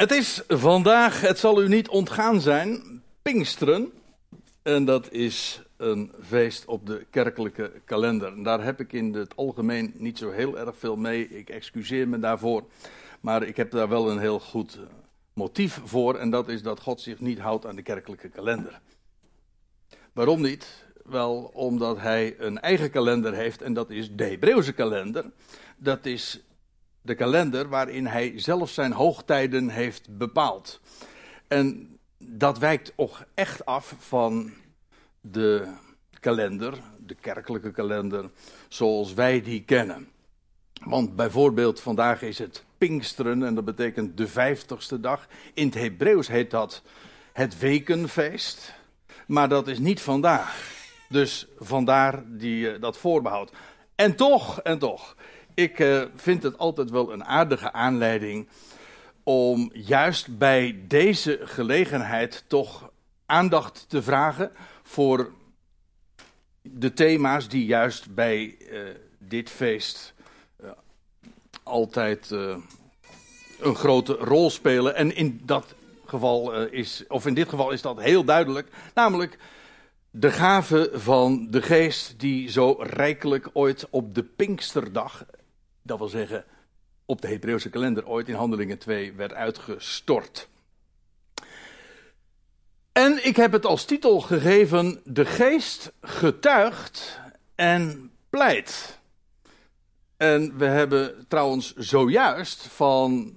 Het is vandaag, het zal u niet ontgaan zijn, Pinksteren. En dat is een feest op de kerkelijke kalender. En daar heb ik in het algemeen niet zo heel erg veel mee. Ik excuseer me daarvoor. Maar ik heb daar wel een heel goed eh, motief voor. En dat is dat God zich niet houdt aan de kerkelijke kalender. Waarom niet? Wel omdat hij een eigen kalender heeft en dat is de Hebreeuwse kalender. Dat is de kalender waarin hij zelf zijn hoogtijden heeft bepaald. En dat wijkt ook echt af van de kalender, de kerkelijke kalender, zoals wij die kennen. Want bijvoorbeeld vandaag is het Pinksteren en dat betekent de vijftigste dag. In het Hebreeuws heet dat het wekenfeest, maar dat is niet vandaag. Dus vandaar die, eh, dat voorbehoud. En toch, en toch, ik uh, vind het altijd wel een aardige aanleiding om juist bij deze gelegenheid toch aandacht te vragen voor de thema's die juist bij uh, dit feest uh, altijd een grote rol spelen. En in dat geval is, of in dit geval is dat heel duidelijk, namelijk de gave van de geest die zo rijkelijk ooit op de Pinksterdag dat wil zeggen op de Hebreeuwse kalender ooit in Handelingen 2 werd uitgestort. En ik heb het als titel gegeven: De geest getuigt en pleit. En we hebben trouwens zojuist van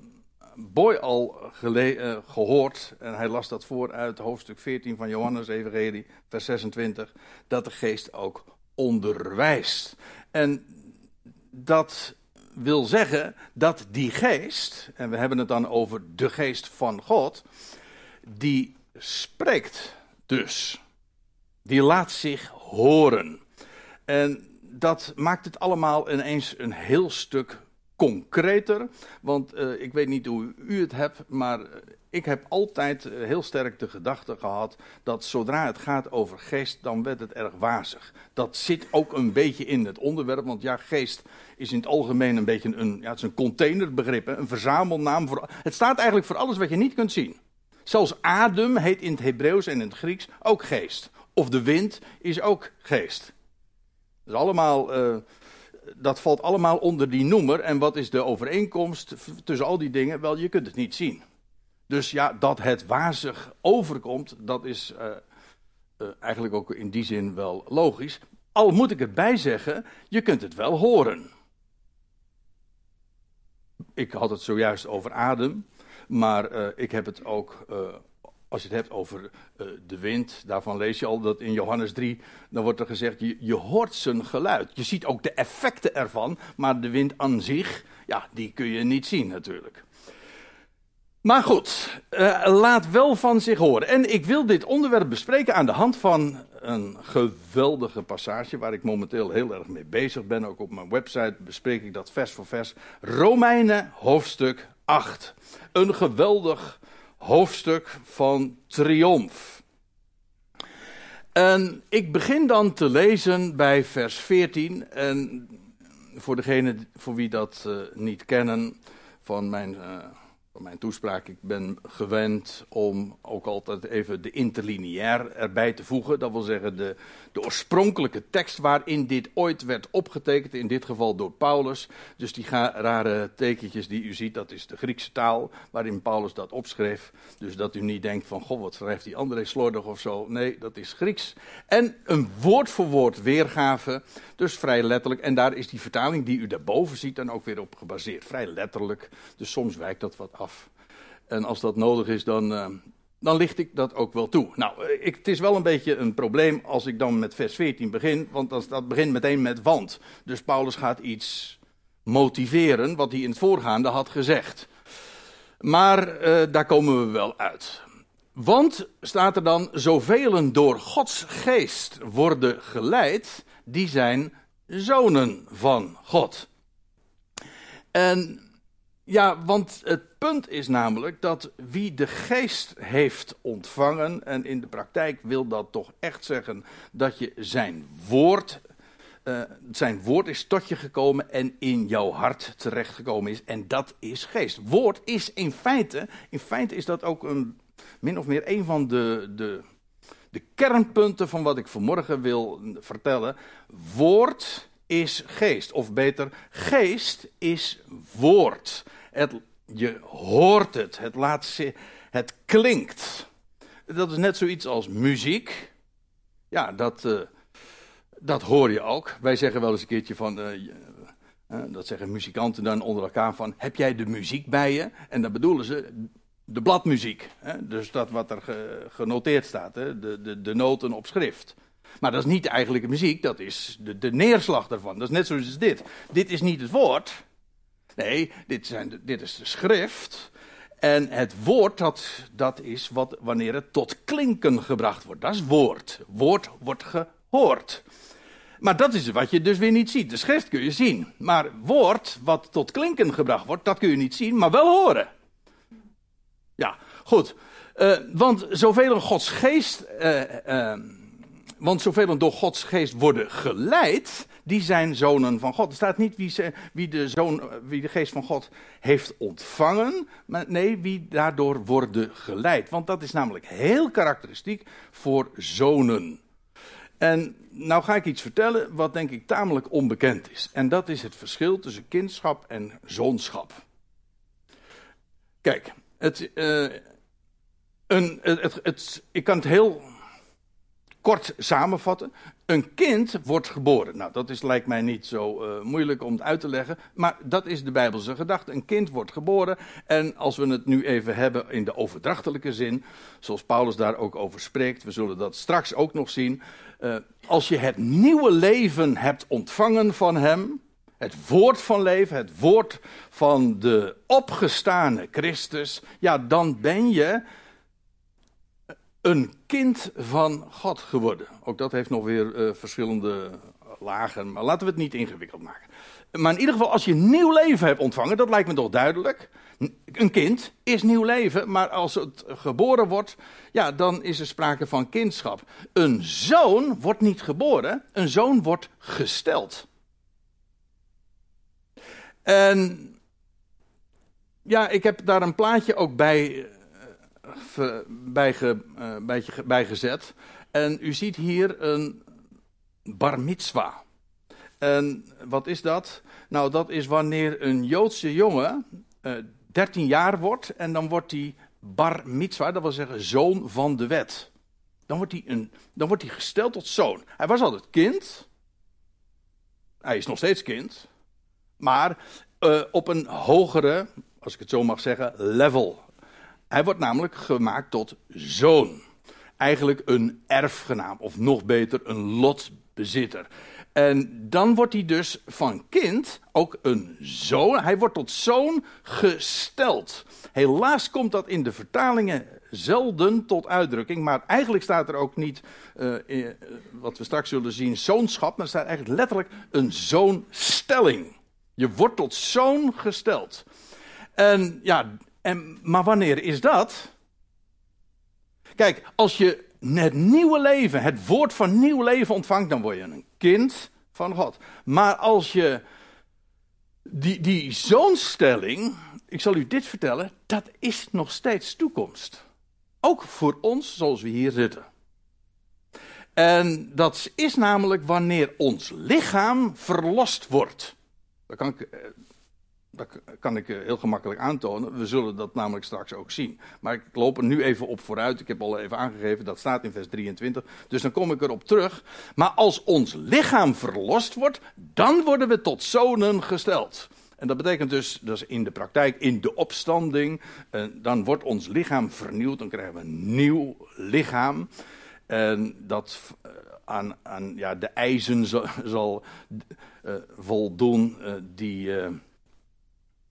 Boy al uh, gehoord, en hij las dat voor uit hoofdstuk 14 van Johannes Evangelie, vers 26, dat de geest ook onderwijst. En dat wil zeggen dat die geest, en we hebben het dan over de geest van God, die spreekt dus. Die laat zich horen. En dat maakt het allemaal ineens een heel stuk concreter. Want uh, ik weet niet hoe u het hebt, maar ik heb altijd eh, heel sterk de gedachte gehad dat zodra het gaat over geest, dan werd het erg wazig. Dat zit ook een beetje in het onderwerp, want ja, geest is in het algemeen een beetje een, ja, het is een containerbegrip, een verzamelnaam. Voor, het staat eigenlijk voor alles wat je niet kunt zien. Zelfs adem heet in het Hebreeuws en in het Grieks ook geest. Of de wind is ook geest. Dat, is allemaal, dat valt allemaal onder die noemer. En wat is de overeenkomst tussen al die dingen? Wel, je kunt het niet zien. Dus ja, dat het wazig overkomt, dat is uh, uh, eigenlijk ook in die zin wel logisch. Al moet ik erbij zeggen, je kunt het wel horen. Ik had het zojuist over adem, maar uh, ik heb het ook als je het hebt over uh, de wind, daarvan lees je al dat in Johannes 3, dan wordt er gezegd, je, hoort zijn geluid. Je ziet ook de effecten ervan, maar de wind aan zich, ja, die kun je niet zien natuurlijk. Maar goed, uh, laat wel van zich horen. En ik wil dit onderwerp bespreken aan de hand van een geweldige passage waar ik momenteel heel erg mee bezig ben. Ook op mijn website bespreek ik dat vers voor vers. Romeinen hoofdstuk 8. Een geweldig hoofdstuk van triomf. En ik begin dan te lezen bij vers 14. En voor degenen voor wie dat uh, niet kennen van mijn... Uh, van mijn toespraak. Ik ben gewend om ook altijd even de interlineair erbij te voegen. Dat wil zeggen de, de oorspronkelijke tekst waarin dit ooit werd opgetekend. In dit geval door Paulus. Dus die rare tekentjes die u ziet, dat is de Griekse taal waarin Paulus dat opschreef. Dus dat u niet denkt van, goh, wat schrijft die André slordig of zo. Nee, dat is Grieks. En een woord voor woord weergave. Dus vrij letterlijk. En daar is die vertaling die u daarboven ziet dan ook weer op gebaseerd. Vrij letterlijk. Dus soms wijkt dat wat af en als dat nodig is, dan, uh, dan licht ik dat ook wel toe. Nou, eh, ik, het is wel een beetje een probleem als ik dan met vers 14 begin, want dat, dat begint meteen met want. Dus Paulus gaat iets motiveren wat hij in het voorgaande had gezegd. Maar uh, daar komen we wel uit. Want, staat er dan, zoveel door Gods geest worden geleid, die zijn zonen van God. En ja, want het punt is namelijk dat wie de geest heeft ontvangen, en in de praktijk wil dat toch echt zeggen dat je zijn woord uh, zijn woord is tot je gekomen en in jouw hart terechtgekomen is. En dat is geest. Woord is in feite, in feite is dat ook een, min of meer een van de, de, de kernpunten van wat ik vanmorgen wil vertellen. Woord is geest. Of beter, geest is woord. Je hoort het, het, het klinkt. Dat is net zoiets als muziek. Ja, dat, uh, dat hoor je ook. Wij zeggen wel eens een keertje van. Uh, uh, dat zeggen muzikanten dan onder elkaar van. Heb jij de muziek bij je? En dan bedoelen ze de bladmuziek. Hè? Dus dat wat er ge, genoteerd staat, hè? De, de, de noten op schrift. Maar dat is niet de eigenlijke muziek, dat is de, de neerslag daarvan. Dat is net zoals dit. Dit is niet het woord. Nee, dit, dit is de schrift. En het woord, dat, dat is wat, wanneer het tot klinken gebracht wordt. Dat is woord. Woord wordt gehoord. Maar dat is wat je dus weer niet ziet. De schrift kun je zien. Maar woord, wat tot klinken gebracht wordt, dat kun je niet zien, maar wel horen. Ja, goed. Uh, want zoveel Gods geest. Uh, uh, want zoveel door Gods geest worden geleid, die zijn zonen van God. Er staat niet wie, ze, wie, de, zoon, wie de geest van God heeft ontvangen, maar nee, wie daardoor worden geleid. Want dat is namelijk heel karakteristiek voor zonen. En nou ga ik iets vertellen wat denk ik tamelijk onbekend is. En dat is het verschil tussen kindschap en zoonschap. Kijk, het, uh, een, het, het, ik kan het heel kort samenvatten. Een kind wordt geboren. Nou, dat is, lijkt mij niet zo uh, moeilijk om het uit te leggen. Maar dat is de Bijbelse gedachte. Een kind wordt geboren. En als we het nu even hebben in de overdrachtelijke zin. Zoals Paulus daar ook over spreekt. We zullen dat straks ook nog zien. Uh, als je het nieuwe leven hebt ontvangen van hem. Het woord van leven, het woord van de opgestane Christus. Ja, dan ben je een kind van God geworden. Ook dat heeft nog weer uh, verschillende lagen, maar laten we het niet ingewikkeld maken. Maar in ieder geval, als je nieuw leven hebt ontvangen, dat lijkt me toch duidelijk. Een kind is nieuw leven, maar als het geboren wordt, ja, dan is er sprake van kindschap. Een zoon wordt niet geboren, een zoon wordt gesteld. En ja, ik heb daar een plaatje ook bij bijge, uh, bijgezet. En u ziet hier een bar mitzwa. En wat is dat? Nou, dat is wanneer een Joodse jongen uh, eh, 13 jaar wordt en dan wordt hij bar mitzwa, dat wil zeggen zoon van de wet. Dan wordt hij, een, dan wordt hij gesteld tot zoon. Hij was altijd kind. Hij is nog steeds kind. Maar uh, op een hogere, als ik het zo mag zeggen, level. Hij wordt namelijk gemaakt tot zoon. Eigenlijk een erfgenaam, of nog beter, een lotbezitter. En dan wordt hij dus van kind ook een zoon. Hij wordt tot zoon gesteld. Helaas komt dat in de vertalingen zelden tot uitdrukking. Maar eigenlijk staat er ook niet, uh, wat we straks zullen zien, zoonschap. Maar er staat eigenlijk letterlijk een zoonstelling. Je wordt tot zoon gesteld. En ja, en, maar wanneer is dat? Kijk, als je het nieuwe leven, het woord van nieuw leven ontvangt, dan word je een kind van God. Maar als je die, die zoonstelling, ik zal u dit vertellen, dat is nog steeds toekomst. Ook voor ons zoals we hier zitten. En dat is namelijk wanneer ons lichaam verlost wordt. Dat kan ik eh, dat kan ik eh, heel gemakkelijk aantonen. We zullen dat namelijk straks ook zien. Maar ik loop er nu even op vooruit. Ik heb al even aangegeven, dat staat in vers 23. Dus dan kom ik erop terug. Maar als ons lichaam verlost wordt, dan worden we tot zonen gesteld. En dat betekent dus, dat is in de praktijk, in de opstanding, eh, dan wordt ons lichaam vernieuwd. Dan krijgen we een nieuw lichaam. En dat eh, aan, aan ja, de eisen zal, voldoen die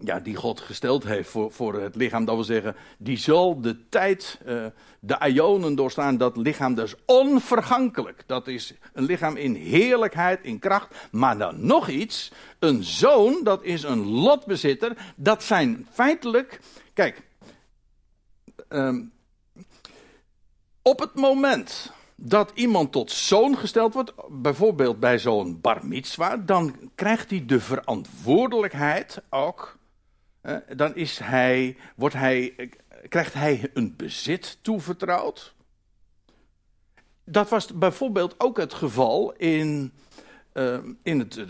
ja, die God gesteld heeft voor, voor het lichaam. Dat wil zeggen, die zal de tijd, uh, de ionen doorstaan. Dat lichaam dus onvergankelijk. Dat is een lichaam in heerlijkheid, in kracht. Maar dan nog iets. Een zoon, dat is een lotbezitter. Dat zijn feitelijk. Kijk. Um, op het moment dat iemand tot zoon gesteld wordt, bijvoorbeeld bij zo'n bar mitzwa, dan krijgt hij de verantwoordelijkheid ook. Dan is hij, wordt hij, krijgt hij een bezit toevertrouwd. Dat was bijvoorbeeld ook het geval in, uh, in, het,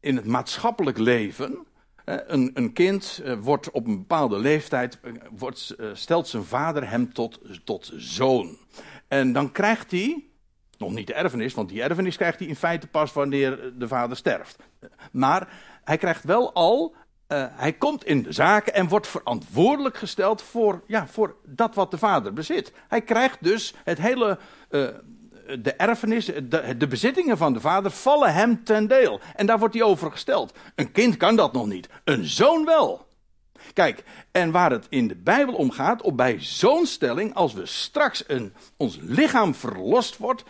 in het maatschappelijk leven. Een, een, kind eh, wordt op een bepaalde leeftijd, eh, wordt, eh, stelt zijn vader hem tot, tot zoon. En dan krijgt hij, nog niet de erfenis, want die erfenis krijgt hij in feite pas wanneer de vader sterft. Maar hij krijgt wel al, uh, hij komt in de zaken en wordt verantwoordelijk gesteld voor, ja, voor dat wat de vader bezit. Hij krijgt dus het hele, uh, de erfenis, de, de, bezittingen van de vader vallen hem ten deel. En daar wordt hij over gesteld. Een kind kan dat nog niet, een zoon wel. Kijk, en waar het in de Bijbel om gaat, op bij zo'n stelling, als we straks een, ons lichaam verlost wordt,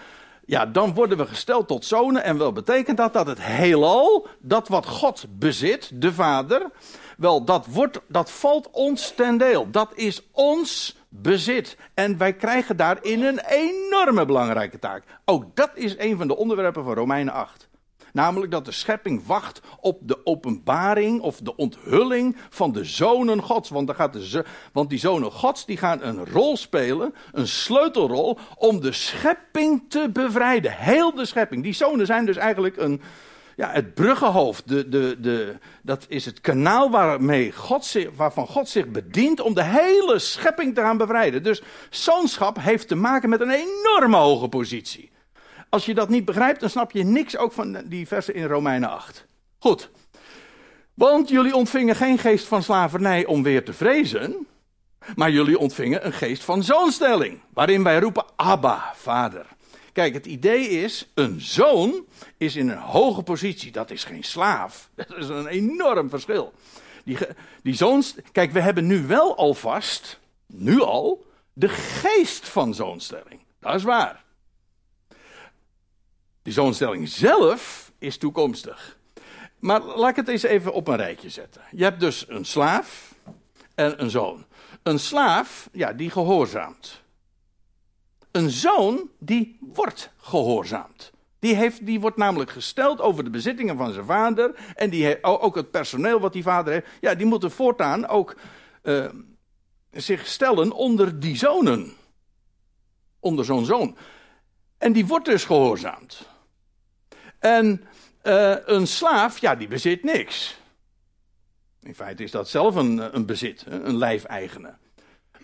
ja, dan worden we gesteld tot zonen. En wel betekent dat dat het heelal, dat wat God bezit, de Vader, wel, dat, wordt, dat valt ons ten deel. Dat is ons bezit. En wij krijgen daarin een enorme belangrijke taak. Ook dat is een van de onderwerpen van Romeinen 8. Namelijk dat de schepping wacht op de openbaring of de onthulling van de zonen Gods. Want, gaat de, want die zonen Gods die gaan een rol spelen, een sleutelrol, om de schepping te bevrijden. Heel de schepping. Die zonen zijn dus eigenlijk een, ja, het bruggenhoofd. De, de, de, dat is het kanaal waarmee God waarvan God zich bedient om de hele schepping te gaan bevrijden. Dus zoonschap heeft te maken met een enorme hoge positie. Als je dat niet begrijpt, dan snap je niks ook van die versen in Romeinen 8. Goed. Want jullie ontvingen geen geest van slavernij om weer te vrezen. Maar jullie ontvingen een geest van zoonstelling. Waarin wij roepen: Abba, vader. Kijk, het idee is: een zoon is in een hoge positie. Dat is geen slaaf. Dat is een enorm verschil. Die, die. Kijk, we hebben nu wel alvast, nu al, de geest van zoonstelling. Dat is waar. Die zoonstelling zelf is toekomstig. Maar laat ik het eens even op een rijtje zetten. Je hebt dus een slaaf en een zoon. Een slaaf, ja, die gehoorzaamt. Een zoon, die wordt gehoorzaamd. Die, heeft, die wordt namelijk gesteld over de bezittingen van zijn vader. En die ook het personeel wat die vader heeft. Ja, die moeten voortaan ook uh, zich stellen onder die zonen. Onder zo'n zoon. En die wordt dus gehoorzaamd. En uh, een slaaf, ja, die bezit niks. In feite is dat zelf een, een bezit, een lijfeigene.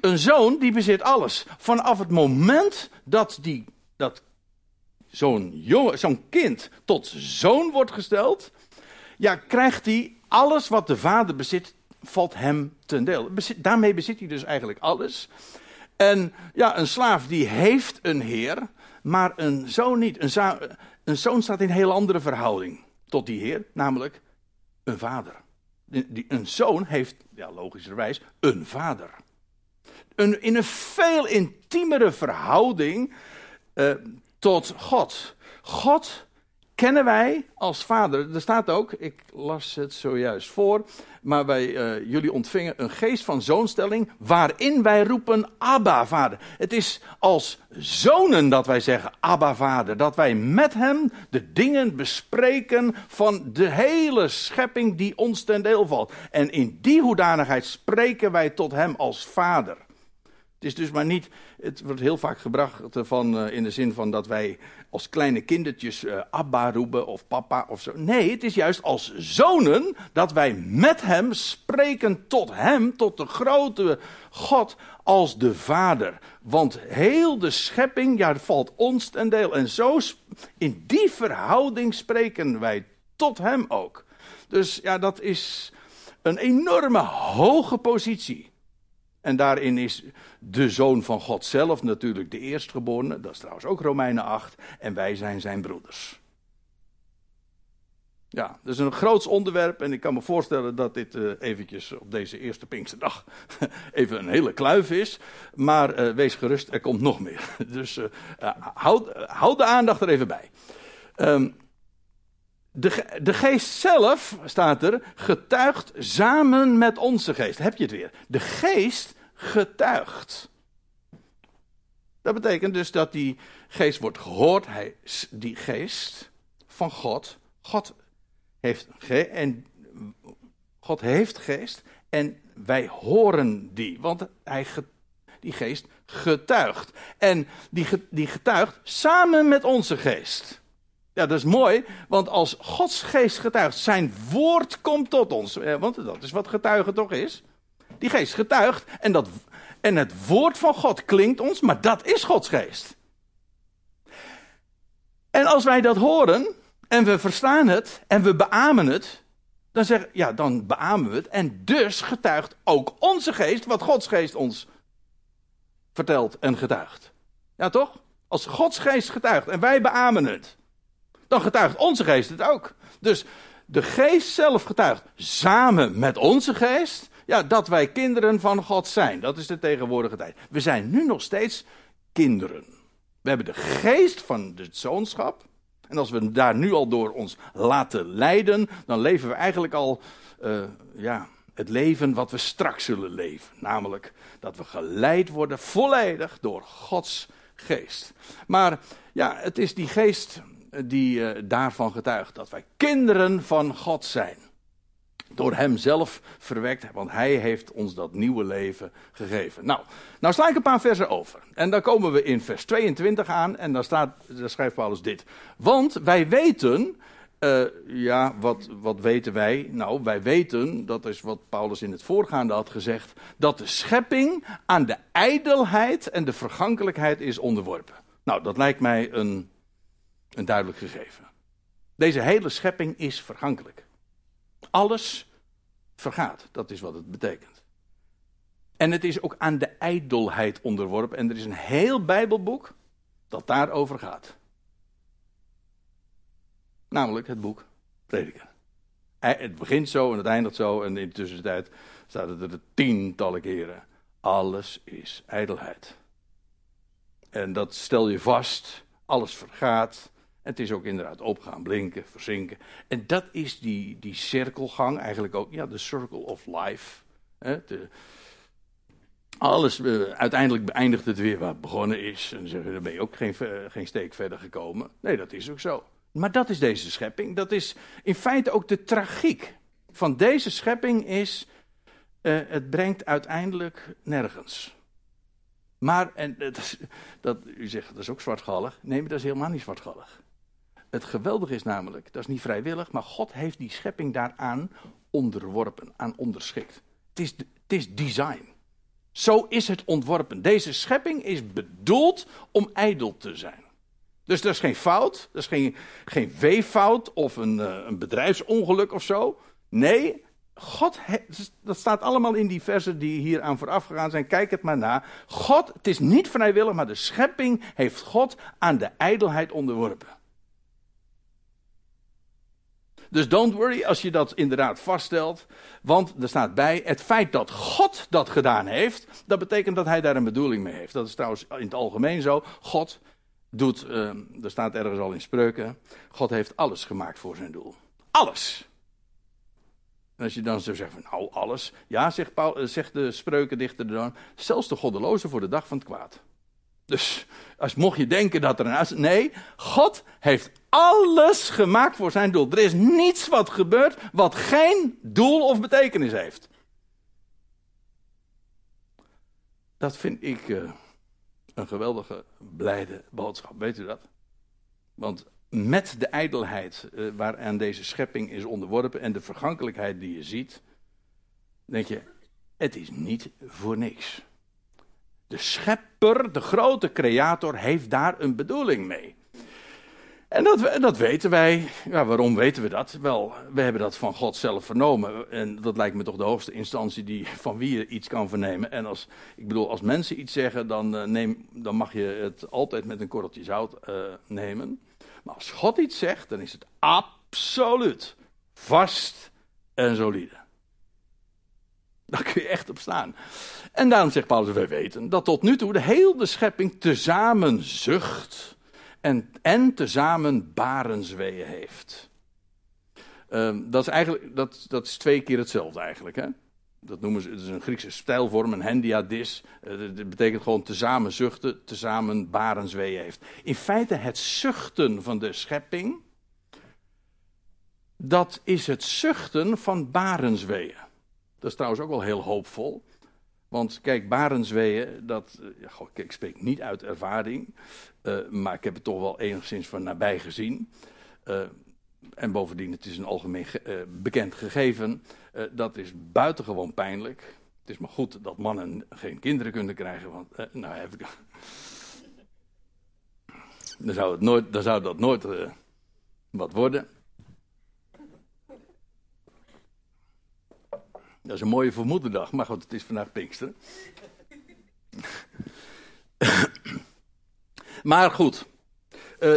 Een zoon, die bezit alles. Vanaf het moment dat, die, dat zo'n zo'n kind tot zoon wordt gesteld, ja, krijgt hij alles wat de vader bezit, valt hem ten deel. Daarmee bezit hij dus eigenlijk alles. En ja, een slaaf die heeft een heer, maar een zoon niet. Een, een zoon staat in een heel andere verhouding tot die Heer, namelijk een vader. Een zoon heeft, ja, logischerwijs, een vader. Een, in een veel intiemere verhouding uh, tot God. God kennen wij als vader. Er staat ook, ik las het zojuist voor, maar wij, uh, jullie ontvingen een geest van zoonstelling waarin wij roepen Abba vader. Het is als zonen dat wij zeggen Abba vader, dat wij met hem de dingen bespreken van de hele schepping die ons ten deel valt. En in die hoedanigheid spreken wij tot hem als vader. Het is dus maar niet, het wordt heel vaak gebracht van, uh, in de zin van dat wij als kleine kindertjes uh, Abba roepen of papa of zo. Nee, het is juist als zonen dat wij met hem spreken tot hem, tot de grote God als de Vader. Want heel de schepping, ja, valt ons ten deel. En zo, in die verhouding spreken wij tot hem ook. Dus ja, dat is een enorme hoge positie. En daarin is de zoon van God zelf natuurlijk de eerstgeborene. Dat is trouwens ook Romeinen 8. En wij zijn zijn broeders. Ja, dat is een groots onderwerp en ik kan me voorstellen dat dit uh, eventjes op deze eerste Pinksterdag even een hele kluif is. Maar uh, wees gerust, er komt nog meer. Dus uh, houd, houd, de aandacht er even bij. Um, de, de geest zelf, staat er, getuigt samen met onze geest. Heb je het weer? De geest getuigt. Dat betekent dus dat die geest wordt gehoord. Hij, die geest van God. God heeft, ge en God heeft geest. En wij horen die. Want hij, die geest getuigt. En die, die getuigt samen met onze geest. Ja, dat is mooi, want als Gods geest getuigt, zijn woord komt tot ons. Want dat is wat getuigen toch is. Die geest getuigt en, dat, en het woord van God klinkt ons, maar dat is Gods geest. En als wij dat horen en we verstaan het en we beamen het, dan zeg ja, dan beamen we het en dus getuigt ook onze geest wat Gods geest ons vertelt en getuigt. Ja, toch? Als Gods geest getuigt en wij beamen het, dan getuigt onze geest het ook. Dus de geest zelf getuigt samen met onze geest, ja, dat wij kinderen van God zijn. Dat is de tegenwoordige tijd. We zijn nu nog steeds kinderen. We hebben de geest van het zoonschap. En als we daar nu al door ons laten leiden, dan leven we eigenlijk al, uh, ja, het leven wat we straks zullen leven. Namelijk dat we geleid worden volledig door Gods geest. Maar ja, het is die geest die uh, daarvan getuigt dat wij kinderen van God zijn. Door Hem zelf verwekt, want Hij heeft ons dat nieuwe leven gegeven. Nou, nou sla ik een paar versen over. En dan komen we in vers 22 aan en dan, staat, daar schrijft Paulus dit. Want wij weten uh, ja, wat, wat weten wij? Nou, wij weten, dat is wat Paulus in het voorgaande had gezegd, dat de schepping aan de ijdelheid en de vergankelijkheid is onderworpen. Nou, dat lijkt mij een, een duidelijk gegeven. Deze hele schepping is vergankelijk. Alles vergaat, dat is wat het betekent. En het is ook aan de ijdelheid onderworpen. En er is een heel Bijbelboek dat daarover gaat. Namelijk het boek Prediker. Het begint zo en het eindigt zo. En in de tussentijd staat het er tientallen keren. Alles is ijdelheid. En dat stel je vast. Alles vergaat. Het is ook inderdaad opgaan, blinken, verzinken. En dat is die, die cirkelgang, eigenlijk ook, ja, de circle of life. Hè, de, alles, uh, uiteindelijk beëindigt het weer waar het begonnen is. En dan ben je ook geen, geen steek verder gekomen. Nee, dat is ook zo. Maar dat is deze schepping. Dat is in feite ook de tragiek van deze schepping is, uh, het brengt uiteindelijk nergens. Maar, en dat, dat, u zegt dat is ook zwartgallig. Nee, maar dat is helemaal niet zwartgallig. Het geweldige is namelijk, dat is niet vrijwillig, maar God heeft die schepping daaraan onderworpen, aan onderschikt. Het is, het is design. Zo is het ontworpen. Deze schepping is bedoeld om ijdel te zijn. Dus dat is geen fout, dat is geen, geen weeffout of een, uh, een bedrijfsongeluk of zo. Nee, God, dat staat allemaal in die versen die hier aan vooraf gegaan zijn. Kijk het maar na. God, het is niet vrijwillig, maar de schepping heeft God aan de ijdelheid onderworpen. Dus don't worry als je dat inderdaad vaststelt. Want er staat bij, het feit dat God dat gedaan heeft, dat betekent dat hij daar een bedoeling mee heeft. Dat is trouwens in het algemeen zo. God doet, uh, er staat ergens al in spreuken, God heeft alles gemaakt voor zijn doel. Alles. En als je dan zo zegt van, nou alles. Ja, zegt, Paul, eh, zegt de spreukendichter dan, zelfs de goddeloze voor de dag van het kwaad. Dus als mocht je denken dat er een Nee, God heeft alles gemaakt voor zijn doel. Er is niets wat gebeurt wat geen doel of betekenis heeft. Dat vind ik uh, een geweldige, blijde boodschap. Weet u dat? Want met de ijdelheid uh, waaraan deze schepping is onderworpen en de vergankelijkheid die je ziet, denk je, het is niet voor niks. De schepper, de grote creator, heeft daar een bedoeling mee. En dat, dat weten wij. Ja, waarom weten we dat? Wel, we hebben dat van God zelf vernomen. En dat lijkt me toch de hoogste instantie die, van wie je iets kan vernemen. En als, ik bedoel, als mensen iets zeggen, dan, uh, neem, dan mag je het altijd met een korreltje zout uh, nemen. Maar als God iets zegt, dan is het absoluut vast en solide. Daar kun je echt op staan. En daarom zegt Paulus, wij weten dat tot nu toe de hele schepping tezamen zucht en, en tezamen barensweeën heeft. Um, dat is eigenlijk dat, dat is twee keer hetzelfde eigenlijk. Hè? Dat noemen ze, het is een Griekse stijlvorm, een hendiadis. Dat betekent gewoon tezamen zuchten, tezamen barensweeën heeft. In feite het zuchten van de schepping, dat is het zuchten van barensweeën. Dat is trouwens ook wel heel hoopvol. Want kijk, barensweeën, dat, goh, ik spreek niet uit ervaring, uh, maar ik heb het toch wel enigszins van nabij gezien. Uh, en bovendien, het is een algemeen ge bekend gegeven. Dat is buitengewoon pijnlijk. Het is maar goed dat mannen geen kinderen kunnen krijgen. Want, nou heb ik. dan, zou nooit, zou dat nooit wat worden. Dat is een mooie vermoedendag, maar goed, het is vandaag Pinkster. maar goed,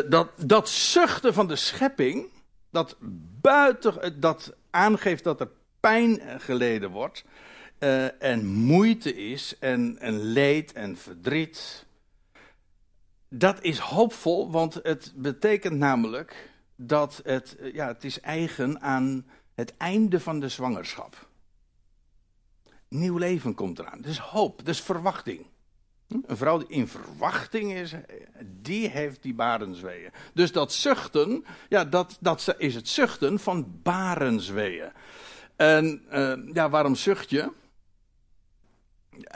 dat, dat zuchten van de schepping dat buiten, dat aangeeft dat er pijn geleden wordt. Uh, en moeite is en, en leed en verdriet. Dat is hoopvol, want het betekent namelijk dat het, ja, het is eigen aan het einde van de zwangerschap. Nieuw leven komt eraan. Dus hoop, dus verwachting. Een vrouw die in verwachting is, die heeft die barenzweeën. Dus dat zuchten, ja, dat, dat is het zuchten van barenzweeën. En uh, ja, waarom zucht je?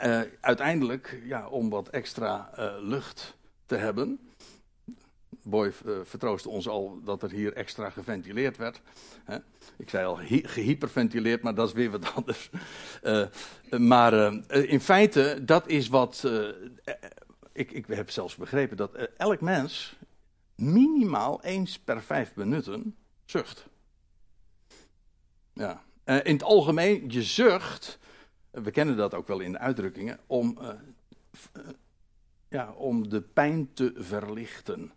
Uh, uiteindelijk, ja, om wat extra lucht te hebben. Boy vertroostte ons al dat er hier extra geventileerd werd. Hè? Ik zei al gehyperventileerd, maar dat is weer wat anders. Uh, maar uh, in feite, dat is wat. Ik, ik heb zelfs begrepen dat elk mens minimaal eens per vijf minuten zucht. Ja. in het algemeen, je zucht. We kennen dat ook wel in de uitdrukkingen. Om, ja, om de pijn te verlichten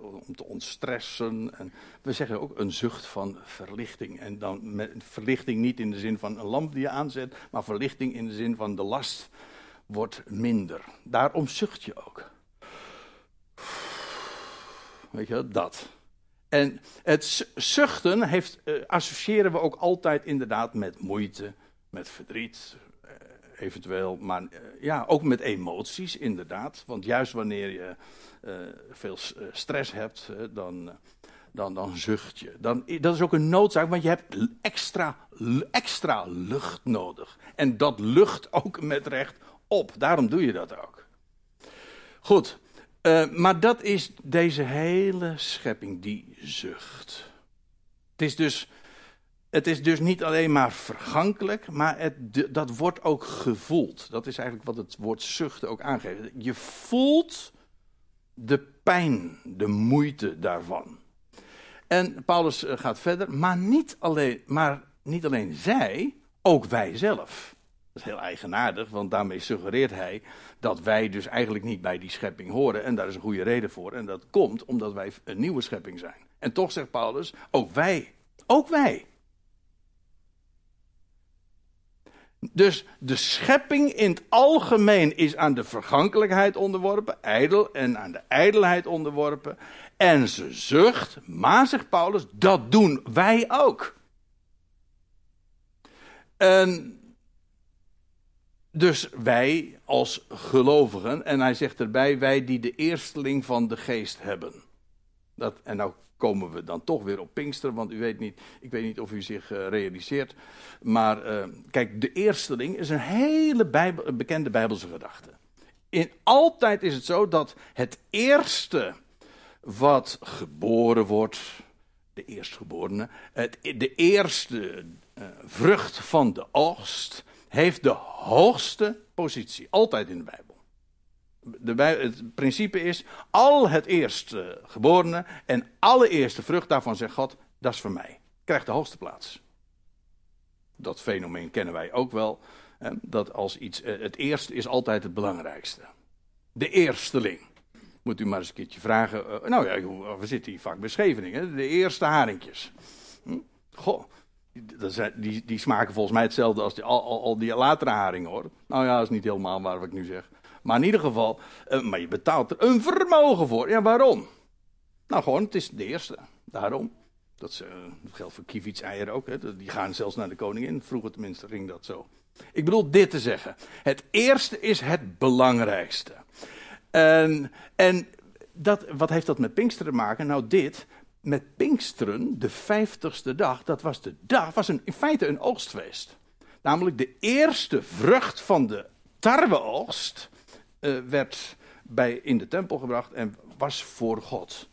om te ontstressen. En we zeggen ook een zucht van verlichting. En dan met verlichting niet in de zin van een lamp die je aanzet, maar verlichting in de zin van de last wordt minder. Daarom zucht je ook. Weet je, dat. En het zuchten heeft, uh, associëren we ook altijd inderdaad met moeite, met verdriet, eventueel, maar uh, ja, ook met emoties inderdaad. Want juist wanneer je uh, veel eh, stress hebt, dan, dan, dan zucht je. Dan, dat is ook een noodzaak, want je hebt extra, extra lucht nodig. En dat lucht ook met recht op. Daarom doe je dat ook. Goed, maar dat is deze hele schepping die zucht. Het is dus, het is dus niet alleen maar vergankelijk, maar het, dat wordt ook gevoeld. Dat is eigenlijk wat het woord zucht ook aangeeft. Je voelt de pijn, de moeite daarvan. En Paulus eh, gaat verder, maar niet alleen, maar niet alleen zij, ook wij zelf. Dat is heel eigenaardig, want daarmee suggereert hij dat wij dus eigenlijk niet bij die schepping horen. En daar is een goede reden voor. En dat komt omdat wij een nieuwe schepping zijn. En toch zegt Paulus, ook wij, ook wij Dus de schepping in het algemeen is aan de vergankelijkheid onderworpen, ijdel en aan de ijdelheid onderworpen. En ze zucht, maar zegt Paulus, dat doen wij ook. En dus wij als gelovigen, en hij zegt erbij, wij die de eersteling van de geest hebben. Dat, en nou komen we dan toch weer op Pinkster, want u weet niet, ik weet niet of u zich uh, realiseert. Maar uh, kijk, de eersteling is een hele bekende Bijbelse gedachte. In altijd is het zo dat het eerste wat geboren wordt, de eerstgeborene, het, de eerste uh, vrucht van de oogst, heeft de hoogste positie. Altijd in de Bijbel de, het principe is, al het eerste geborene en alle eerste vrucht daarvan zegt God, dat is voor mij. Krijgt de hoogste plaats. Dat fenomeen kennen wij ook wel. Dat als iets, eh, het eerste is altijd het belangrijkste. De eersteling. Moet u maar eens een keertje vragen. Uh, nou ja, we zitten hier vaak bij Scheveningen. De eerste haringjes. Hm? Goh, die, die, smaken volgens mij hetzelfde als die, al, al, al, die latere haringen hoor. Nou ja, dat is niet helemaal waar wat ik nu zeg. Maar in ieder geval, uh, maar je betaalt er een vermogen voor. Ja, waarom? Nou, gewoon, het is de eerste. Daarom. Dat, uh, dat geldt voor kievitseieren ook. Hè. Die gaan zelfs naar de koningin. Vroeger tenminste ging dat zo. Ik bedoel dit te zeggen. Het eerste is het belangrijkste. En, en dat, wat heeft dat met Pinksteren te maken? Nou, dit. Met Pinksteren, de vijftigste dag, dat was de dag, was een, in feite een oogstfeest. Namelijk de eerste vrucht van de tarweoogst uh, werd bij, in de tempel gebracht en was voor God.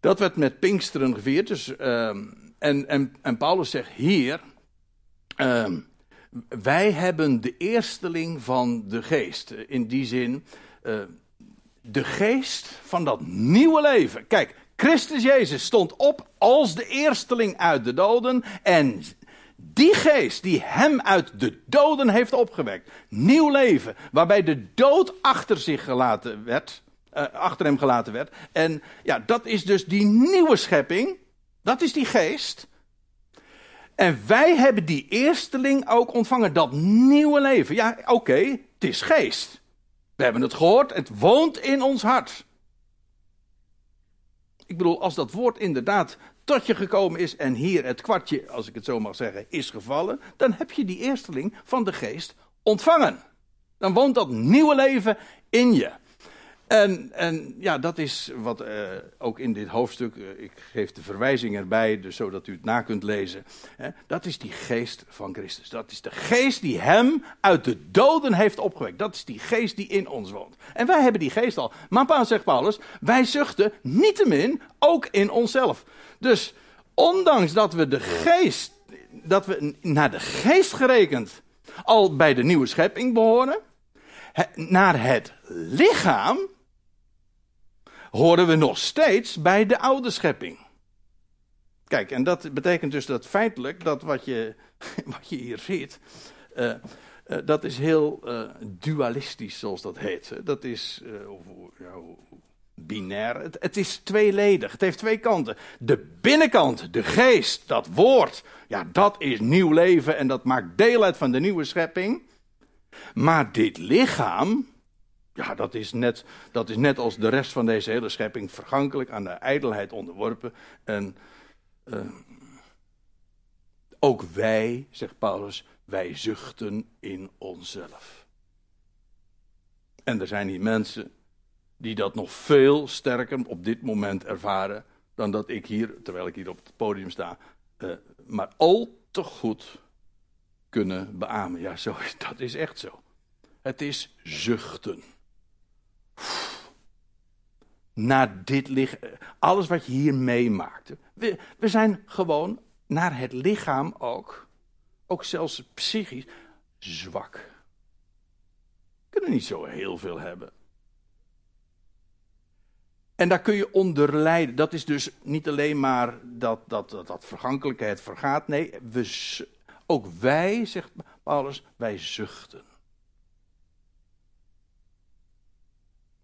Dat werd met Pinksteren gevierd. Dus, uh, en, en, en Paulus zegt hier. Uh, wij hebben de eersteling van de geest. In die zin, uh, de geest van dat nieuwe leven. Kijk, Christus Jezus stond op als de eersteling uit de doden. En die geest die hem uit de doden heeft opgewekt. Nieuw leven, waarbij de dood achter zich gelaten werd. Uh, achter hem gelaten werd. En ja, dat is dus die nieuwe schepping. Dat is die geest. En wij hebben die eersteling ook ontvangen, dat nieuwe leven. Ja, oké, het is geest. We hebben het gehoord, het woont in ons hart. Ik bedoel, als dat woord inderdaad tot je gekomen is en hier het kwartje, als ik het zo mag zeggen, is gevallen, dan heb je die eersteling van de geest ontvangen. Dan woont dat nieuwe leven in je. En, en ja, dat is wat uh, ook in dit hoofdstuk, uh, ik geef de verwijzing erbij, dus zodat u het na kunt lezen. Hè, dat is die geest van Christus. Dat is de geest die hem uit de doden heeft opgewekt. Dat is die geest die in ons woont. En wij hebben die geest al. Maar zegt Paulus, wij zuchten niettemin ook in onszelf. Dus ondanks dat we de geest, dat we naar de geest gerekend al bij de nieuwe schepping behoren, naar het lichaam horen we nog steeds bij de oude schepping. Kijk, en dat betekent dus dat feitelijk dat wat je, wat je hier ziet, uh, uh, dat is heel uh, dualistisch, zoals dat heet. Dat is binair. Het, het, is tweeledig. Het heeft twee kanten. De binnenkant, de geest, dat woord, ja, dat is nieuw leven en dat maakt deel uit van de nieuwe schepping. Maar dit lichaam, ja, dat is, net, dat is net als de rest van deze hele schepping vergankelijk aan de ijdelheid onderworpen. En uh, ook wij, zegt Paulus, wij zuchten in onszelf. En er zijn hier mensen die dat nog veel sterker op dit moment ervaren dan dat ik hier, terwijl ik hier op het podium sta, uh, maar al te goed kunnen beamen. Ja, zo, dat is echt zo. Het is zuchten naar dit lichaam. Alles wat je hier meemaakt. We, we zijn gewoon naar het lichaam ook, ook zelfs psychisch, zwak. We kunnen niet zo heel veel hebben. En daar kun je onder lijden. Dat is dus niet alleen maar dat, dat, dat, dat vergankelijkheid vergaat. Nee, we, ook wij, zegt Paulus, wij zuchten.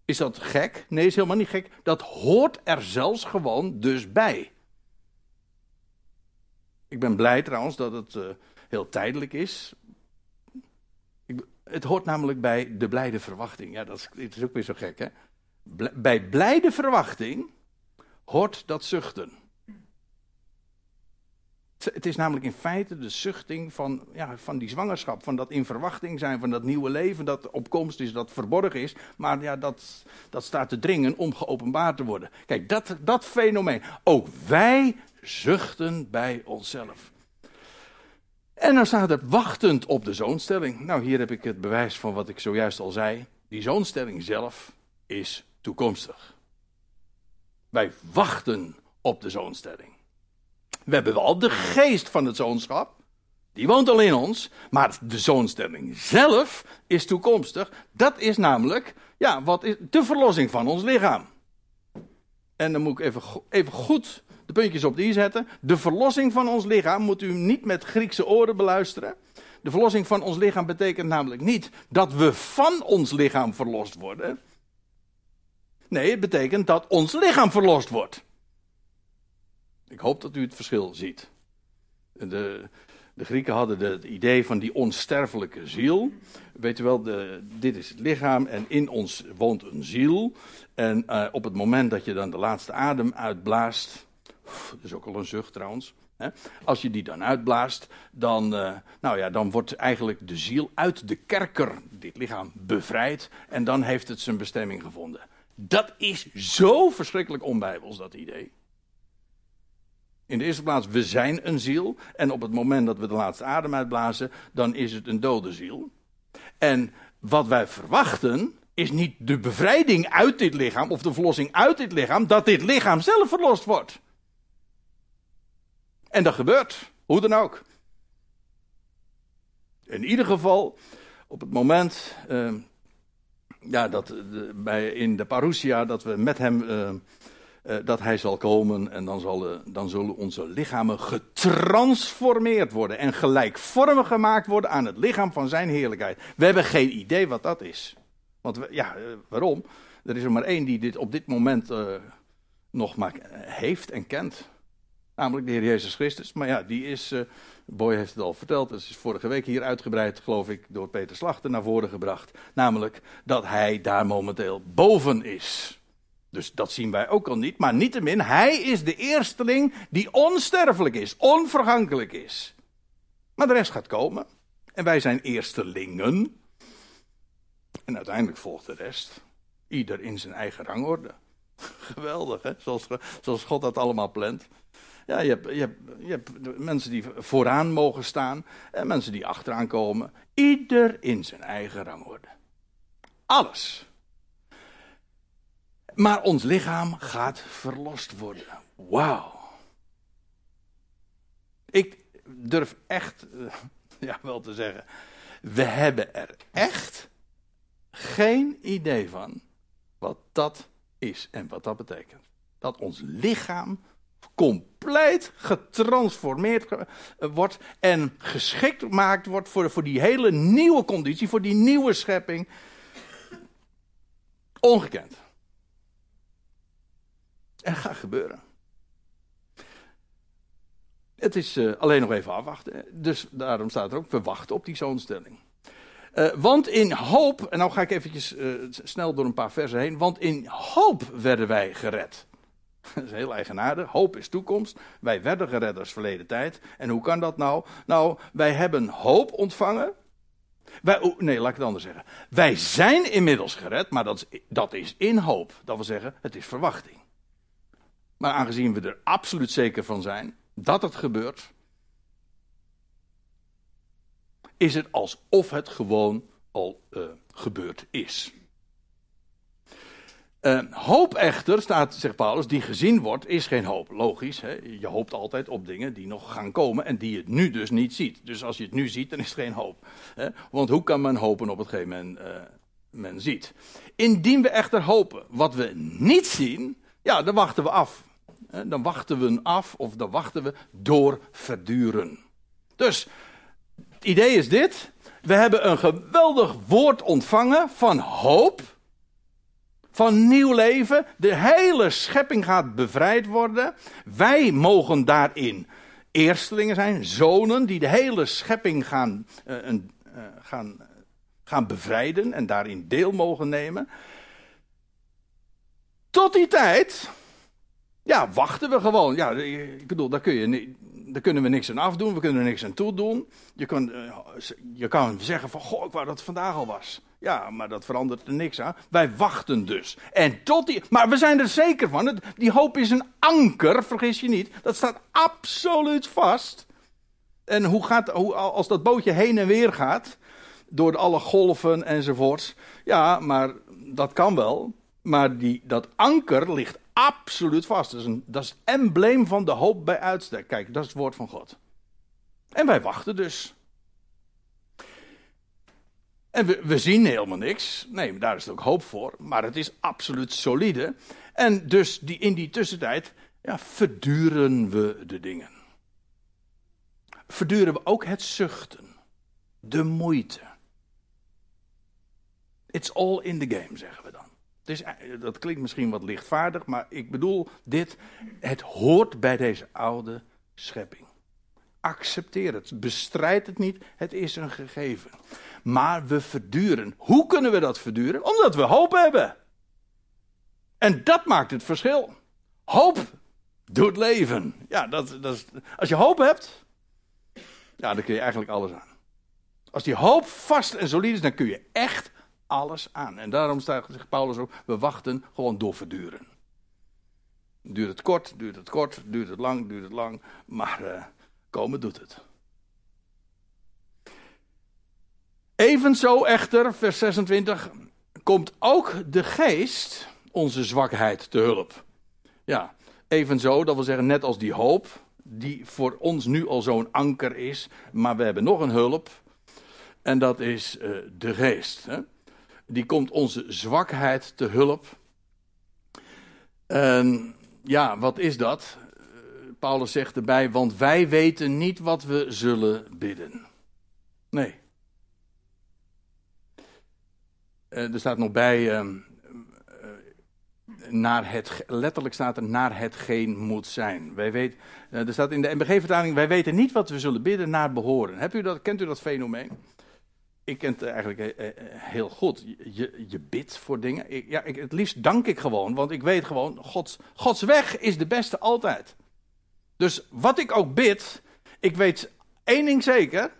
Is dat gek? Nee, is helemaal niet gek. Dat hoort er zelfs gewoon dus bij. Ik ben blij trouwens dat het uh, heel tijdelijk is. Ik, het hoort namelijk bij de blijde verwachting. Ja, dat is, is ook weer zo gek, hè? bij blijde verwachting hoort dat zuchten. Het is namelijk in feite de zuchting van, ja, van die zwangerschap, van dat in verwachting zijn, van dat nieuwe leven dat opkomst is, dat verborgen is, maar ja, dat, dat staat te dringen om geopenbaard te worden. Kijk, dat, dat fenomeen. Ook wij zuchten bij onszelf. En dan staat er wachtend op de zoonstelling. Nou, hier heb ik het bewijs van wat ik zojuist al zei. Die zoonstelling zelf is toekomstig. Wij wachten op de zoonstelling. We hebben wel de geest van het zoonschap. Die woont al in ons. Maar de zoonstelling zelf is toekomstig. Dat is namelijk, ja, wat is de verlossing van ons lichaam. En dan moet ik even, even goed de puntjes op die zetten. De verlossing van ons lichaam moet u niet met Griekse oren beluisteren. De verlossing van ons lichaam betekent namelijk niet dat we van ons lichaam verlost worden. Nee, het betekent dat ons lichaam verlost wordt. Ik hoop dat u het verschil ziet. De, de Grieken hadden het idee van die onsterfelijke ziel. Weet u wel, de, dit is het lichaam en in ons woont een ziel. En uh, op het moment dat je dan de laatste adem uitblaast. Dat is ook al een zucht trouwens. Als je die dan uitblaast, dan, uh, nou ja, dan wordt eigenlijk de ziel uit de kerker, dit lichaam, bevrijd. En dan heeft het zijn bestemming gevonden. Dat is zo verschrikkelijk onbijbels, dat idee. In de eerste plaats, we zijn een ziel. En op het moment dat we de laatste adem uitblazen, dan is het een dode ziel. En wat wij verwachten, is niet de bevrijding uit dit lichaam of de verlossing uit dit lichaam, dat dit lichaam zelf verlost wordt. En dat gebeurt, hoe dan ook. In ieder geval, op het moment uh, ja, dat de, bij, in de parousia, dat we met hem, uh, uh, dat hij zal komen en dan, zal, dan zullen onze lichamen getransformeerd worden en gelijkvormig gemaakt worden aan het lichaam van zijn heerlijkheid. We hebben geen idee wat dat is. Want ja, waarom? Er is er maar één die dit op dit moment nog maar heeft en kent. Namelijk de Heer Jezus Christus. Maar ja, die is, Boy heeft het al verteld, dat is vorige week hier uitgebreid, geloof ik, door Peter Slachter naar voren gebracht. Namelijk dat hij daar momenteel boven is. Dus dat zien wij ook al niet. Maar niettemin, hij is de eersteling die onsterfelijk is, onvergankelijk is. Maar de rest gaat komen. En wij zijn eerstelingen. En uiteindelijk volgt de rest. Ieder in zijn eigen rangorde. Geweldig, hè? Zoals, zoals God dat allemaal plant. Ja, je hebt, je, hebt, je hebt mensen die vooraan mogen staan en mensen die achteraan komen. Ieder in zijn eigen rangorde. Alles. Maar ons lichaam gaat verlost worden. Wauw. Ik durf echt, uh, ja wel te zeggen, we hebben er echt geen idee van wat dat is en wat dat betekent. Dat ons lichaam compleet getransformeerd wordt en geschikt gemaakt wordt voor, voor die hele nieuwe conditie, voor die nieuwe schepping. Ongekend. En gaat gebeuren. Het is uh, alleen nog even afwachten. Dus daarom staat er ook, we wachten op die zoonstelling. Uh, want in hoop, en nou ga ik eventjes uh, snel door een paar versen heen. Want in hoop werden wij gered. Dat is heel eigenaardig. Hoop is toekomst. Wij werden gered als verleden tijd. En hoe kan dat nou? Nou, wij hebben hoop ontvangen. Wij, nee, laat ik het anders zeggen. Wij zijn inmiddels gered, maar dat is, dat is in hoop. Dat wil zeggen, het is verwachting. Maar aangezien we er absoluut zeker van zijn dat het gebeurt, is het alsof het gewoon al uh, gebeurd is. Uh, hoop echter, staat, zegt Paulus, die gezien wordt, is geen hoop. Logisch, hè? je hoopt altijd op dingen die nog gaan komen en die je nu dus niet ziet. Dus als je het nu ziet, dan is het geen hoop. Hè? Want hoe kan men hopen op hetgeen men, uh, men ziet? Indien we echter hopen wat we niet zien, ja, dan wachten we af. Dan wachten we af, of dan wachten we door verduren. Dus, het idee is dit. We hebben een geweldig woord ontvangen van hoop van nieuw leven. De hele schepping gaat bevrijd worden. Wij mogen daarin eerstelingen zijn, zonen die de hele schepping gaan, uh, uh, gaan, gaan bevrijden en daarin deel mogen nemen. Tot die tijd, ja, wachten we gewoon. Ja, ik bedoel, daar, kun je, daar kunnen we niks aan afdoen, we kunnen er niks aan toedoen. Je kan, uh, je kan zeggen van, goh, ik wou dat het vandaag al was. Ja, maar dat verandert er niks aan. Wij wachten dus. En tot die. Maar we zijn er zeker van. Die hoop is een anker, vergis je niet. Dat staat absoluut vast. En hoe gaat, hoe, als dat bootje heen en weer gaat. Door alle golven enzovoorts. Ja, maar dat kan wel. Maar die, dat anker ligt absoluut vast. Dat is, een, dat is het embleem van de hoop bij uitstek. Kijk, dat is het woord van God. En wij wachten dus. En we, we, zien helemaal niks. Nee, daar is ook hoop voor. Maar het is absoluut solide. En dus die, in die tussentijd ja, verduren we de dingen. Verduren we ook het zuchten. De moeite. It's all in the game, zeggen we dan. Is, dat klinkt misschien wat lichtvaardig, maar ik bedoel dit. Het hoort bij deze oude schepping. Accepteer het. Bestrijd het niet. Het is een gegeven maar we verduren. Hoe kunnen we dat verduren? Omdat we hoop hebben. En dat maakt het verschil. Hoop doet leven. Ja, dat, dat is, als je hoop hebt, ja, dan kun je eigenlijk alles aan. Als die hoop vast en solide is, dan kun je echt alles aan. En daarom staat, zegt Paulus ook, we wachten gewoon doorverduren. Duurt het kort, duurt het kort, duurt het lang, duurt het lang, maar uh, komen doet het. Evenzo echter, vers 26, komt ook de geest onze zwakheid te hulp. Ja, evenzo, dat wil zeggen net als die hoop, die voor ons nu al zo'n anker is, maar we hebben nog een hulp, en dat is uh, de geest. Hè? Die komt onze zwakheid te hulp. En ja, wat is dat? Paulus zegt erbij, want wij weten niet wat we zullen bidden. Nee. Uh, er staat nog bij, uh, naar het, letterlijk staat er naar hetgeen moet zijn. Wij weten, er staat in de MBG-vertaling, wij weten niet wat we zullen bidden naar behoren. Hebt u dat, kent u dat fenomeen? Ik ken het eigenlijk eh, eh, heel goed. Je, je bidt voor dingen. Ik, ja, ik, het liefst dank ik gewoon, want ik weet gewoon, Gods, Gods weg is de beste altijd. Dus wat ik ook bid, ik weet één ding zeker.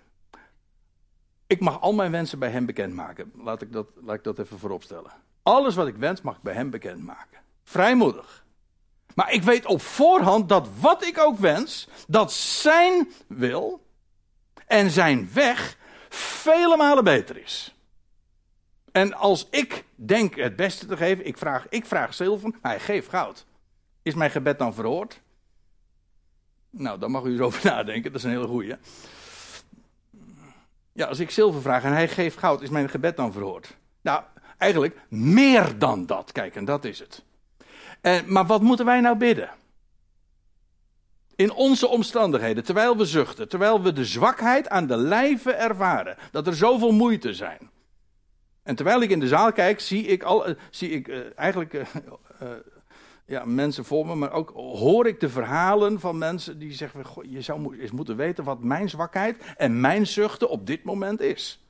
Ik mag al mijn wensen bij Hem bekendmaken. Laat ik dat, laat ik dat even vooropstellen. Alles wat ik wens, mag ik bij Hem bekendmaken. Vrijmoedig. Maar ik weet op voorhand dat wat ik ook wens, dat Zijn wil en Zijn weg vele malen beter is. En als ik denk het beste te geven, ik vraag, ik vraag zilver, hij geeft goud. Is mijn gebed dan verhoord? Nou, dan mag u eens over nadenken, dat is een hele goeie. Ja, als ik zilver vraag en hij geeft goud, is mijn gebed dan verhoord? Nou, eigenlijk meer dan dat. Kijk, en dat is het. En, maar wat moeten wij nou bidden? In onze omstandigheden, terwijl we zuchten, terwijl we de zwakheid aan de lijve ervaren, dat er zoveel moeite zijn. En terwijl ik in de zaal kijk, zie ik, al, uh, zie ik uh, eigenlijk uh, ja, mensen voor me, maar ook hoor ik de verhalen van mensen die zeggen: Je zou eens moeten weten wat mijn zwakheid en mijn zuchten op dit moment is.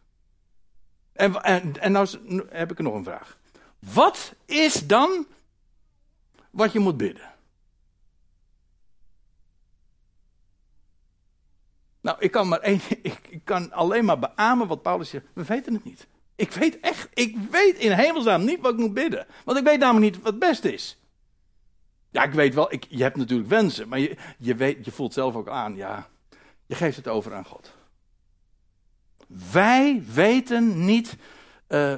En, en, en nou heb ik nog een vraag. Wat is dan wat je moet bidden? Nou, ik kan, maar één, ik, ik kan alleen maar beamen wat Paulus zegt. We weten het niet. Ik weet echt, ik weet in hemelsnaam niet wat ik moet bidden. Want ik weet namelijk niet wat het beste is. Ja, ik weet wel, ik, je hebt natuurlijk wensen, maar je, je, weet, je voelt zelf ook aan, ja, je geeft het over aan God. Wij weten niet uh,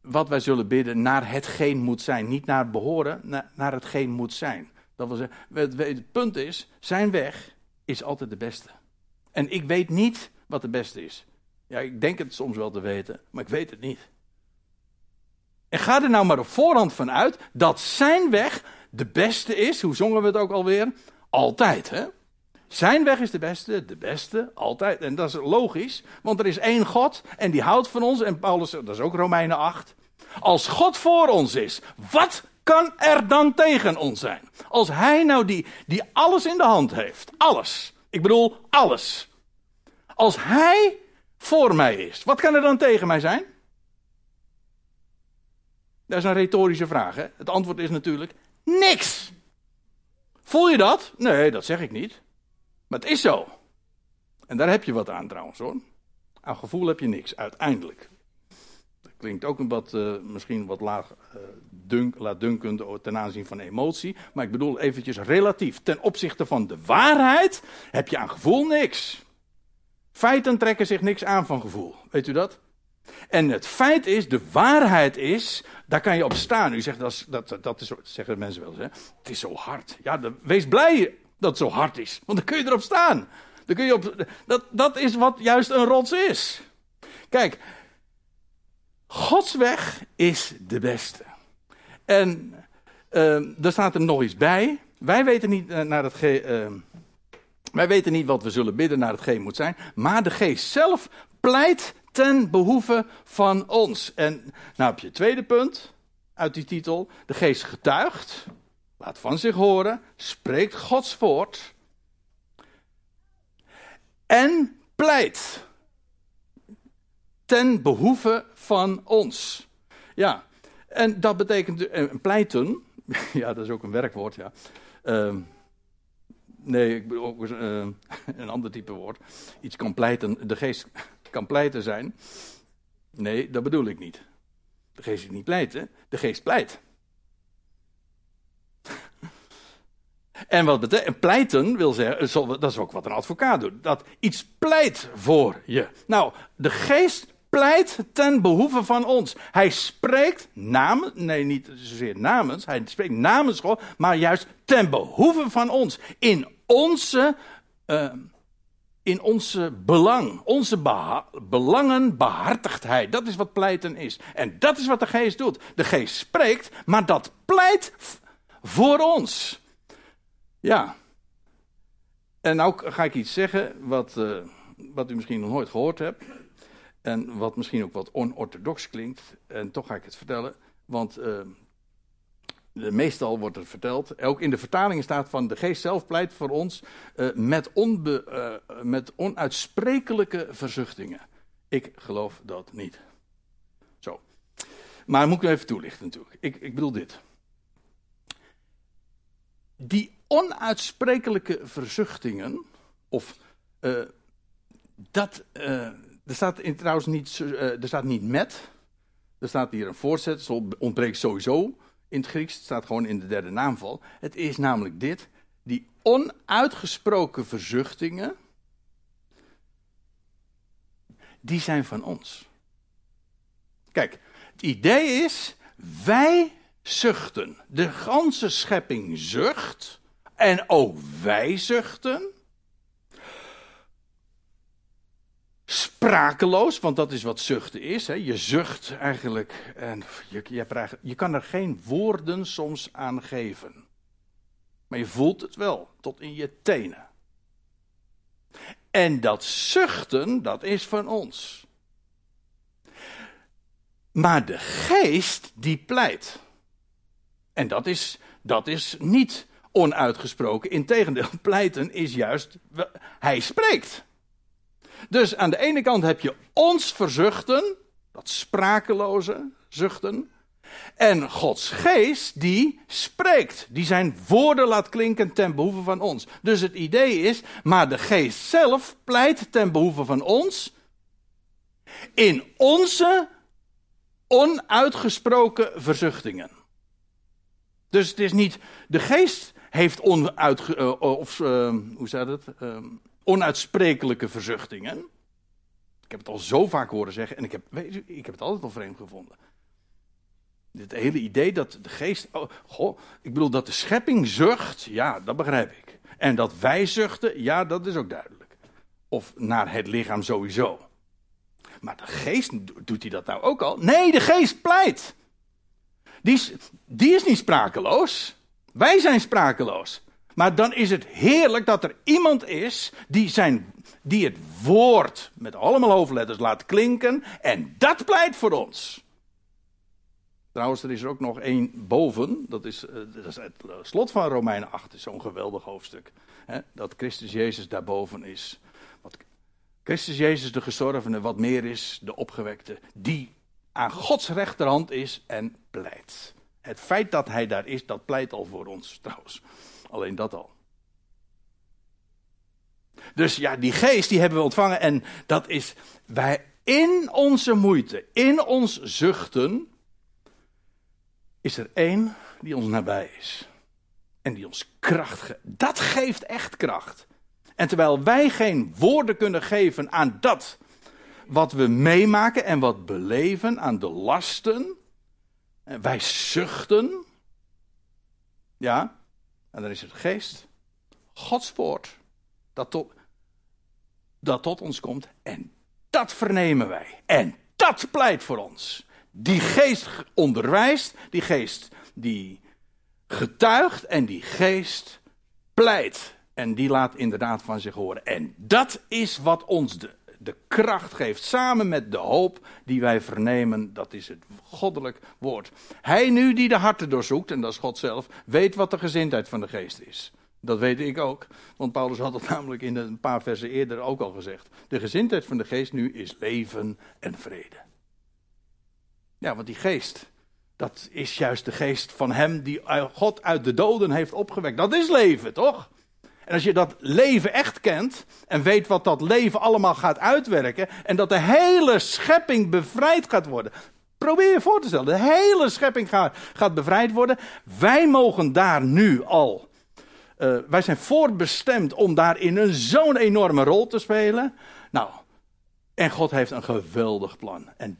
wat wij zullen bidden naar hetgeen moet zijn. Niet naar behoren, naar, naar hetgeen moet zijn. Dat wil zeggen, het, het punt is, zijn weg is altijd de beste. En ik weet niet wat de beste is. Ja, ik denk het soms wel te weten, maar ik weet het niet. En ga er nou maar op voorhand van uit dat zijn weg de beste is. Hoe zongen we het ook alweer? Altijd, hè? Zijn weg is de beste, de beste, altijd. En dat is logisch, want er is één God en die houdt van ons. En Paulus, dat is ook Romeinen 8. Als God voor ons is, wat kan er dan tegen ons zijn? Als hij nou die, die alles in de hand heeft, alles. Ik bedoel, alles. Als hij voor mij is, wat kan er dan tegen mij zijn? Dat is een retorische vraag. Hè? Het antwoord is natuurlijk niks. Voel je dat? Nee, dat zeg ik niet. Maar het is zo. En daar heb je wat aan trouwens hoor. Aan gevoel heb je niks, uiteindelijk. Klinkt ook een uh, misschien wat laag, uh, dunk, laatdunkend ten aanzien van emotie. Maar ik bedoel eventjes relatief. Ten opzichte van de waarheid heb je aan gevoel niks. Feiten trekken zich niks aan van gevoel. Weet u dat? En het feit is, de waarheid is, daar kan je op staan. U zegt, dat, is, dat, dat is, zeggen mensen wel eens, hè? het is zo hard. Ja, wees blij dat het zo hard is, want dan kun je erop staan. Dan kun je op, dat, dat is wat juist een rots is. Kijk, Gods weg is de beste. En uh, er staat er nog iets bij. Wij weten niet uh, naar het. Uh, wij weten niet wat we zullen bidden naar hetgeen moet zijn, maar de geest zelf pleit ten behoeve van ons. En nou heb je het tweede punt uit die titel. De geest getuigt, laat van zich horen, spreekt Gods woord en pleit ten behoeve van ons. Ja, en dat betekent, en pleiten, ja dat is ook een werkwoord, ja. Uh, nee, ik bedoel ook uh, een ander type woord. Iets kan pleiten, de geest kan pleiten zijn. Nee, dat bedoel ik niet. De geest is niet pleiten, de geest pleit. En wat betekent pleiten wil zeggen, dat is ook wat een advocaat doet, dat iets pleit voor je. Nou, de geest pleit ten behoeve van ons. Hij spreekt namens, nee niet zozeer namens, hij spreekt namens God, maar juist ten behoeve van ons. In onze, uh, in onze belang, onze beha belangen behartigt hij. Dat is wat pleiten is. En dat is wat de geest doet. De geest spreekt, maar dat pleit voor ons. Ja. En nou ga ik iets zeggen wat, uh, wat u misschien nog nooit gehoord hebt. En wat misschien ook wat onorthodox klinkt. En toch ga ik het vertellen. Want uh, meestal wordt er verteld. Ook in de vertalingen staat van de geest zelf pleit voor ons. Uh, met, onbe, met onuitsprekelijke verzuchtingen. Ik geloof dat niet. Zo. Maar moet ik even toelichten natuurlijk. Ik, ik bedoel dit. Die onuitsprekelijke verzuchtingen, of dat, er staat in, trouwens niet, uh, er staat niet met, er staat hier een voorzetsel, ontbreekt sowieso in het Grieks, het staat gewoon in de derde naamval. Het is namelijk dit, die onuitgesproken verzuchtingen, die zijn van ons. Kijk, het idee is, wij zuchten. De ganse schepping zucht. En ook wij zuchten. Sprakeloos, want dat is wat zuchten is. Hè. Je zucht eigenlijk en je, je, je kan er geen woorden soms aan geven. Maar je voelt het wel, tot in je tenen. En dat zuchten, dat is van ons. Maar de geest die pleit. En dat is, dat is niet onuitgesproken. Integendeel, pleiten is juist, hij spreekt. Dus aan de ene kant heb je ons verzuchten, dat sprakeloze zuchten. En Gods geest die spreekt, die zijn woorden laat klinken ten behoeve van ons. Dus het idee is, maar de geest zelf pleit ten behoeve van ons in onze onuitgesproken verzuchtingen. Dus het is niet, de geest heeft onuit, uh, of, uh, hoe zei het, uh, onuitsprekelijke verzuchtingen. Ik heb het al zo vaak horen zeggen en ik heb, weet ik heb het altijd al vreemd gevonden. Dit hele idee dat de geest, oh, ik bedoel dat de schepping zucht, ja, dat begrijp ik. En dat wij zuchten, ja, dat is ook duidelijk. Of naar het lichaam sowieso. Maar de geest, doet hij dat nou ook al? Nee, de geest pleit. Die is, die is niet sprakeloos. Wij zijn sprakeloos. Maar dan is het heerlijk dat er iemand is die, zijn, die het woord met allemaal hoofdletters laat klinken. En dat pleit voor ons. Trouwens, er is er ook nog één boven. Dat is, eh, dat is het slot van Romeinen 8, is zo'n geweldig hoofdstuk. Hè, dat Christus Jezus daarboven is. Wat Christus Jezus de gestorvene, wat meer is, de opgewekte. Die aan Gods rechterhand is en pleit. Het feit dat hij daar is, dat pleit al voor ons trouwens. Alleen dat al. Dus ja, die geest die hebben we ontvangen en dat is wij in onze moeite, in ons zuchten, is er één die ons nabij is. En die ons kracht geeft. Dat geeft echt kracht. En terwijl wij geen woorden kunnen geven aan dat wat we meemaken en wat beleven, aan de lasten, wij zuchten. Ja, en dan is het geest, Gods woord, dat tot, dat tot ons komt. En dat vernemen wij. En dat pleit voor ons. Die geest onderwijst, die geest die getuigt en die geest pleit. En die laat inderdaad van zich horen. En dat is wat ons de de kracht geeft, samen met de hoop die wij vernemen, dat is het goddelijk woord. Hij nu die de harten doorzoekt, en dat is God zelf, weet wat de gezindheid van de geest is. Dat weet ik ook, want Paulus had het namelijk in een paar versen eerder ook al gezegd. De gezindheid van de geest nu is leven en vrede. Ja, want die geest, dat is juist de geest van hem die God uit de doden heeft opgewekt. Dat is leven, toch? En als je dat leven echt kent en weet wat dat leven allemaal gaat uitwerken en dat de hele schepping bevrijd gaat worden. Probeer je voor te stellen, de hele schepping gaat, gaat bevrijd worden. Wij mogen daar nu al, uh, wij zijn voorbestemd om daarin een zo'n enorme rol te spelen. Nou, en God heeft een geweldig plan. En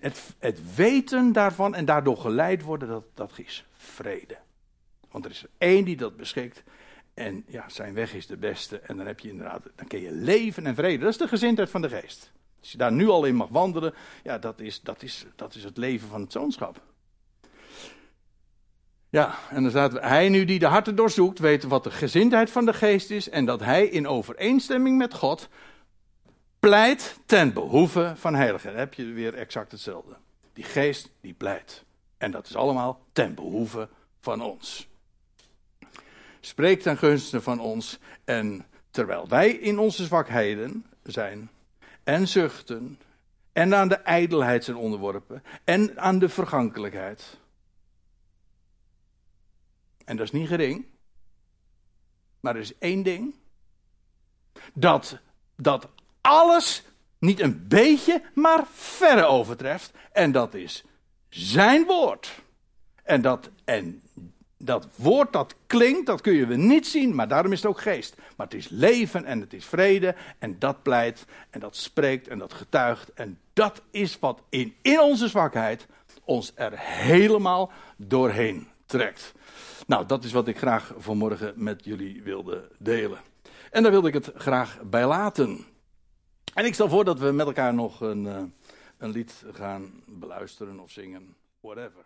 het, het weten daarvan en daardoor geleid worden, dat, dat is vrede. Want er is er één die dat beschikt. En ja, zijn weg is de beste. En dan heb je inderdaad, dan kun je leven en vrede. Dat is de gezindheid van de geest. Als je daar nu al in mag wandelen, ja, dat is, dat is, dat is het leven van het zoonschap. Ja, en dan staat hij nu die de harten doorzoekt, weet wat de gezindheid van de geest is. En dat hij in overeenstemming met God pleit ten behoeve van heiligen. Dan heb je weer exact hetzelfde. Die geest die pleit. En dat is allemaal ten behoeve van ons. Spreekt ten gunste van ons. En terwijl wij in onze zwakheden zijn. En zuchten. En aan de ijdelheid zijn onderworpen. En aan de vergankelijkheid. En dat is niet gering. Maar er is één ding. Dat, dat alles niet een beetje, maar verre overtreft. En dat is zijn woord. En dat, en dat woord dat klinkt, dat kun je niet zien, maar daarom is het ook geest. Maar het is leven en het is vrede en dat pleit en dat spreekt en dat getuigt. En dat is wat in, in onze zwakheid ons er helemaal doorheen trekt. Nou, dat is wat ik graag vanmorgen met jullie wilde delen. En daar wilde ik het graag bij laten. En ik stel voor dat we met elkaar nog een, uh, een lied gaan beluisteren of zingen, whatever.